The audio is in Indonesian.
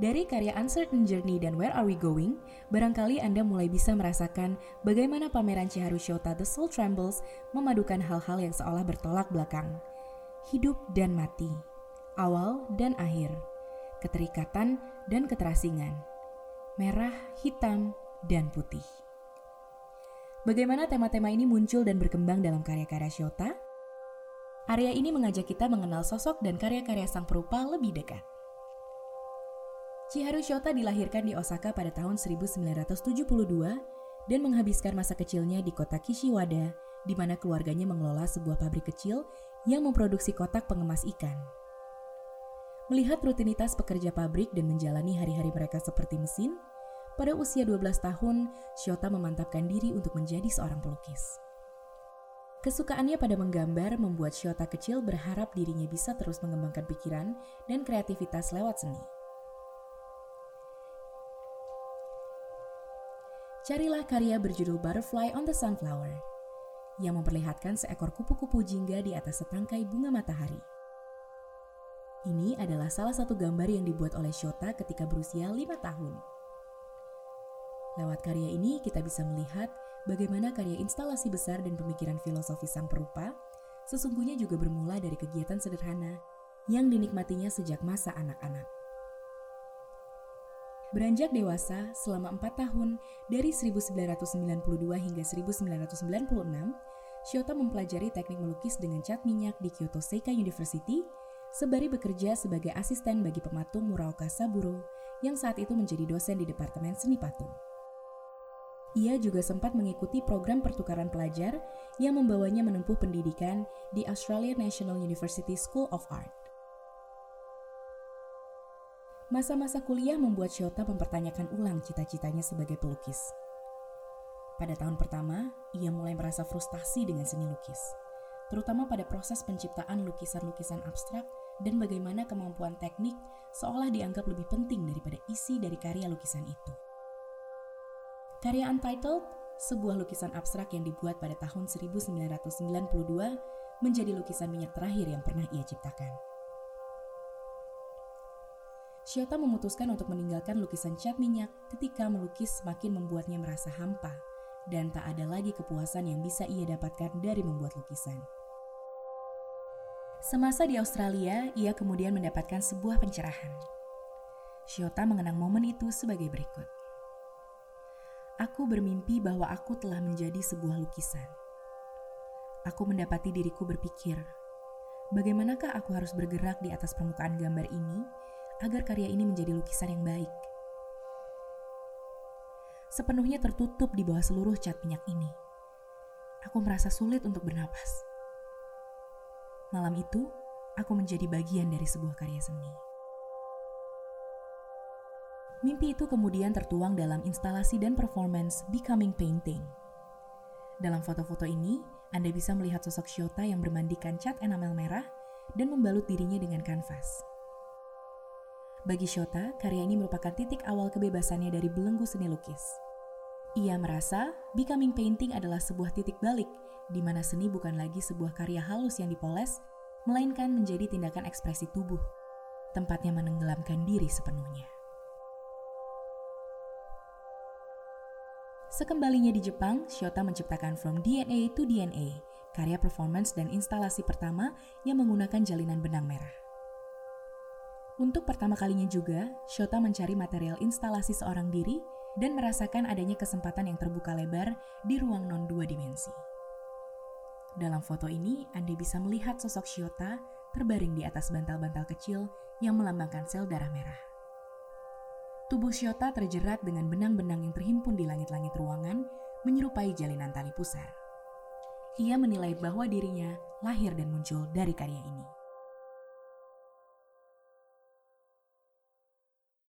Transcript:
Dari karya Uncertain Journey dan Where Are We Going, barangkali Anda mulai bisa merasakan bagaimana pameran Chiharu Shota The Soul Trembles memadukan hal-hal yang seolah bertolak belakang. Hidup dan mati, awal dan akhir, keterikatan dan keterasingan, merah, hitam, dan putih. Bagaimana tema-tema ini muncul dan berkembang dalam karya-karya Shota? Area ini mengajak kita mengenal sosok dan karya-karya sang perupa lebih dekat. Chiharu Shota dilahirkan di Osaka pada tahun 1972 dan menghabiskan masa kecilnya di kota Kishiwada, di mana keluarganya mengelola sebuah pabrik kecil yang memproduksi kotak pengemas ikan. Melihat rutinitas pekerja pabrik dan menjalani hari-hari mereka seperti mesin, pada usia 12 tahun, Shota memantapkan diri untuk menjadi seorang pelukis. Kesukaannya pada menggambar membuat Shota kecil berharap dirinya bisa terus mengembangkan pikiran dan kreativitas lewat seni. Carilah karya berjudul Butterfly on the Sunflower yang memperlihatkan seekor kupu-kupu jingga di atas setangkai bunga matahari. Ini adalah salah satu gambar yang dibuat oleh Shota ketika berusia lima tahun. Lewat karya ini kita bisa melihat bagaimana karya instalasi besar dan pemikiran filosofi sang perupa sesungguhnya juga bermula dari kegiatan sederhana yang dinikmatinya sejak masa anak-anak. Beranjak dewasa selama empat tahun dari 1992 hingga 1996, Shota mempelajari teknik melukis dengan cat minyak di Kyoto Seika University, sebari bekerja sebagai asisten bagi pematung Muraoka Saburo yang saat itu menjadi dosen di Departemen Seni Patung. Ia juga sempat mengikuti program pertukaran pelajar yang membawanya menempuh pendidikan di Australian National University School of Art. Masa-masa kuliah membuat Shota mempertanyakan ulang cita-citanya sebagai pelukis. Pada tahun pertama, ia mulai merasa frustasi dengan seni lukis, terutama pada proses penciptaan lukisan-lukisan abstrak dan bagaimana kemampuan teknik seolah dianggap lebih penting daripada isi dari karya lukisan itu. Karya Untitled, sebuah lukisan abstrak yang dibuat pada tahun 1992, menjadi lukisan minyak terakhir yang pernah ia ciptakan. Shiota memutuskan untuk meninggalkan lukisan cat minyak ketika melukis semakin membuatnya merasa hampa dan tak ada lagi kepuasan yang bisa ia dapatkan dari membuat lukisan. Semasa di Australia, ia kemudian mendapatkan sebuah pencerahan. Shiota mengenang momen itu sebagai berikut. Aku bermimpi bahwa aku telah menjadi sebuah lukisan. Aku mendapati diriku berpikir, bagaimanakah aku harus bergerak di atas permukaan gambar ini agar karya ini menjadi lukisan yang baik. Sepenuhnya tertutup di bawah seluruh cat minyak ini. Aku merasa sulit untuk bernapas. Malam itu, aku menjadi bagian dari sebuah karya seni. Mimpi itu kemudian tertuang dalam instalasi dan performance Becoming Painting. Dalam foto-foto ini, Anda bisa melihat sosok Shota yang bermandikan cat enamel merah dan membalut dirinya dengan kanvas. Bagi Shota, karya ini merupakan titik awal kebebasannya dari belenggu seni lukis. Ia merasa Becoming Painting adalah sebuah titik balik di mana seni bukan lagi sebuah karya halus yang dipoles, melainkan menjadi tindakan ekspresi tubuh, tempatnya menenggelamkan diri sepenuhnya. Sekembalinya di Jepang, Shota menciptakan From DNA to DNA, karya performance dan instalasi pertama yang menggunakan jalinan benang merah. Untuk pertama kalinya juga, Shota mencari material instalasi seorang diri dan merasakan adanya kesempatan yang terbuka lebar di ruang non dua dimensi. Dalam foto ini, Anda bisa melihat sosok Shota terbaring di atas bantal-bantal kecil yang melambangkan sel darah merah. Tubuh Shota terjerat dengan benang-benang yang terhimpun di langit-langit ruangan, menyerupai jalinan tali pusar. Ia menilai bahwa dirinya lahir dan muncul dari karya ini.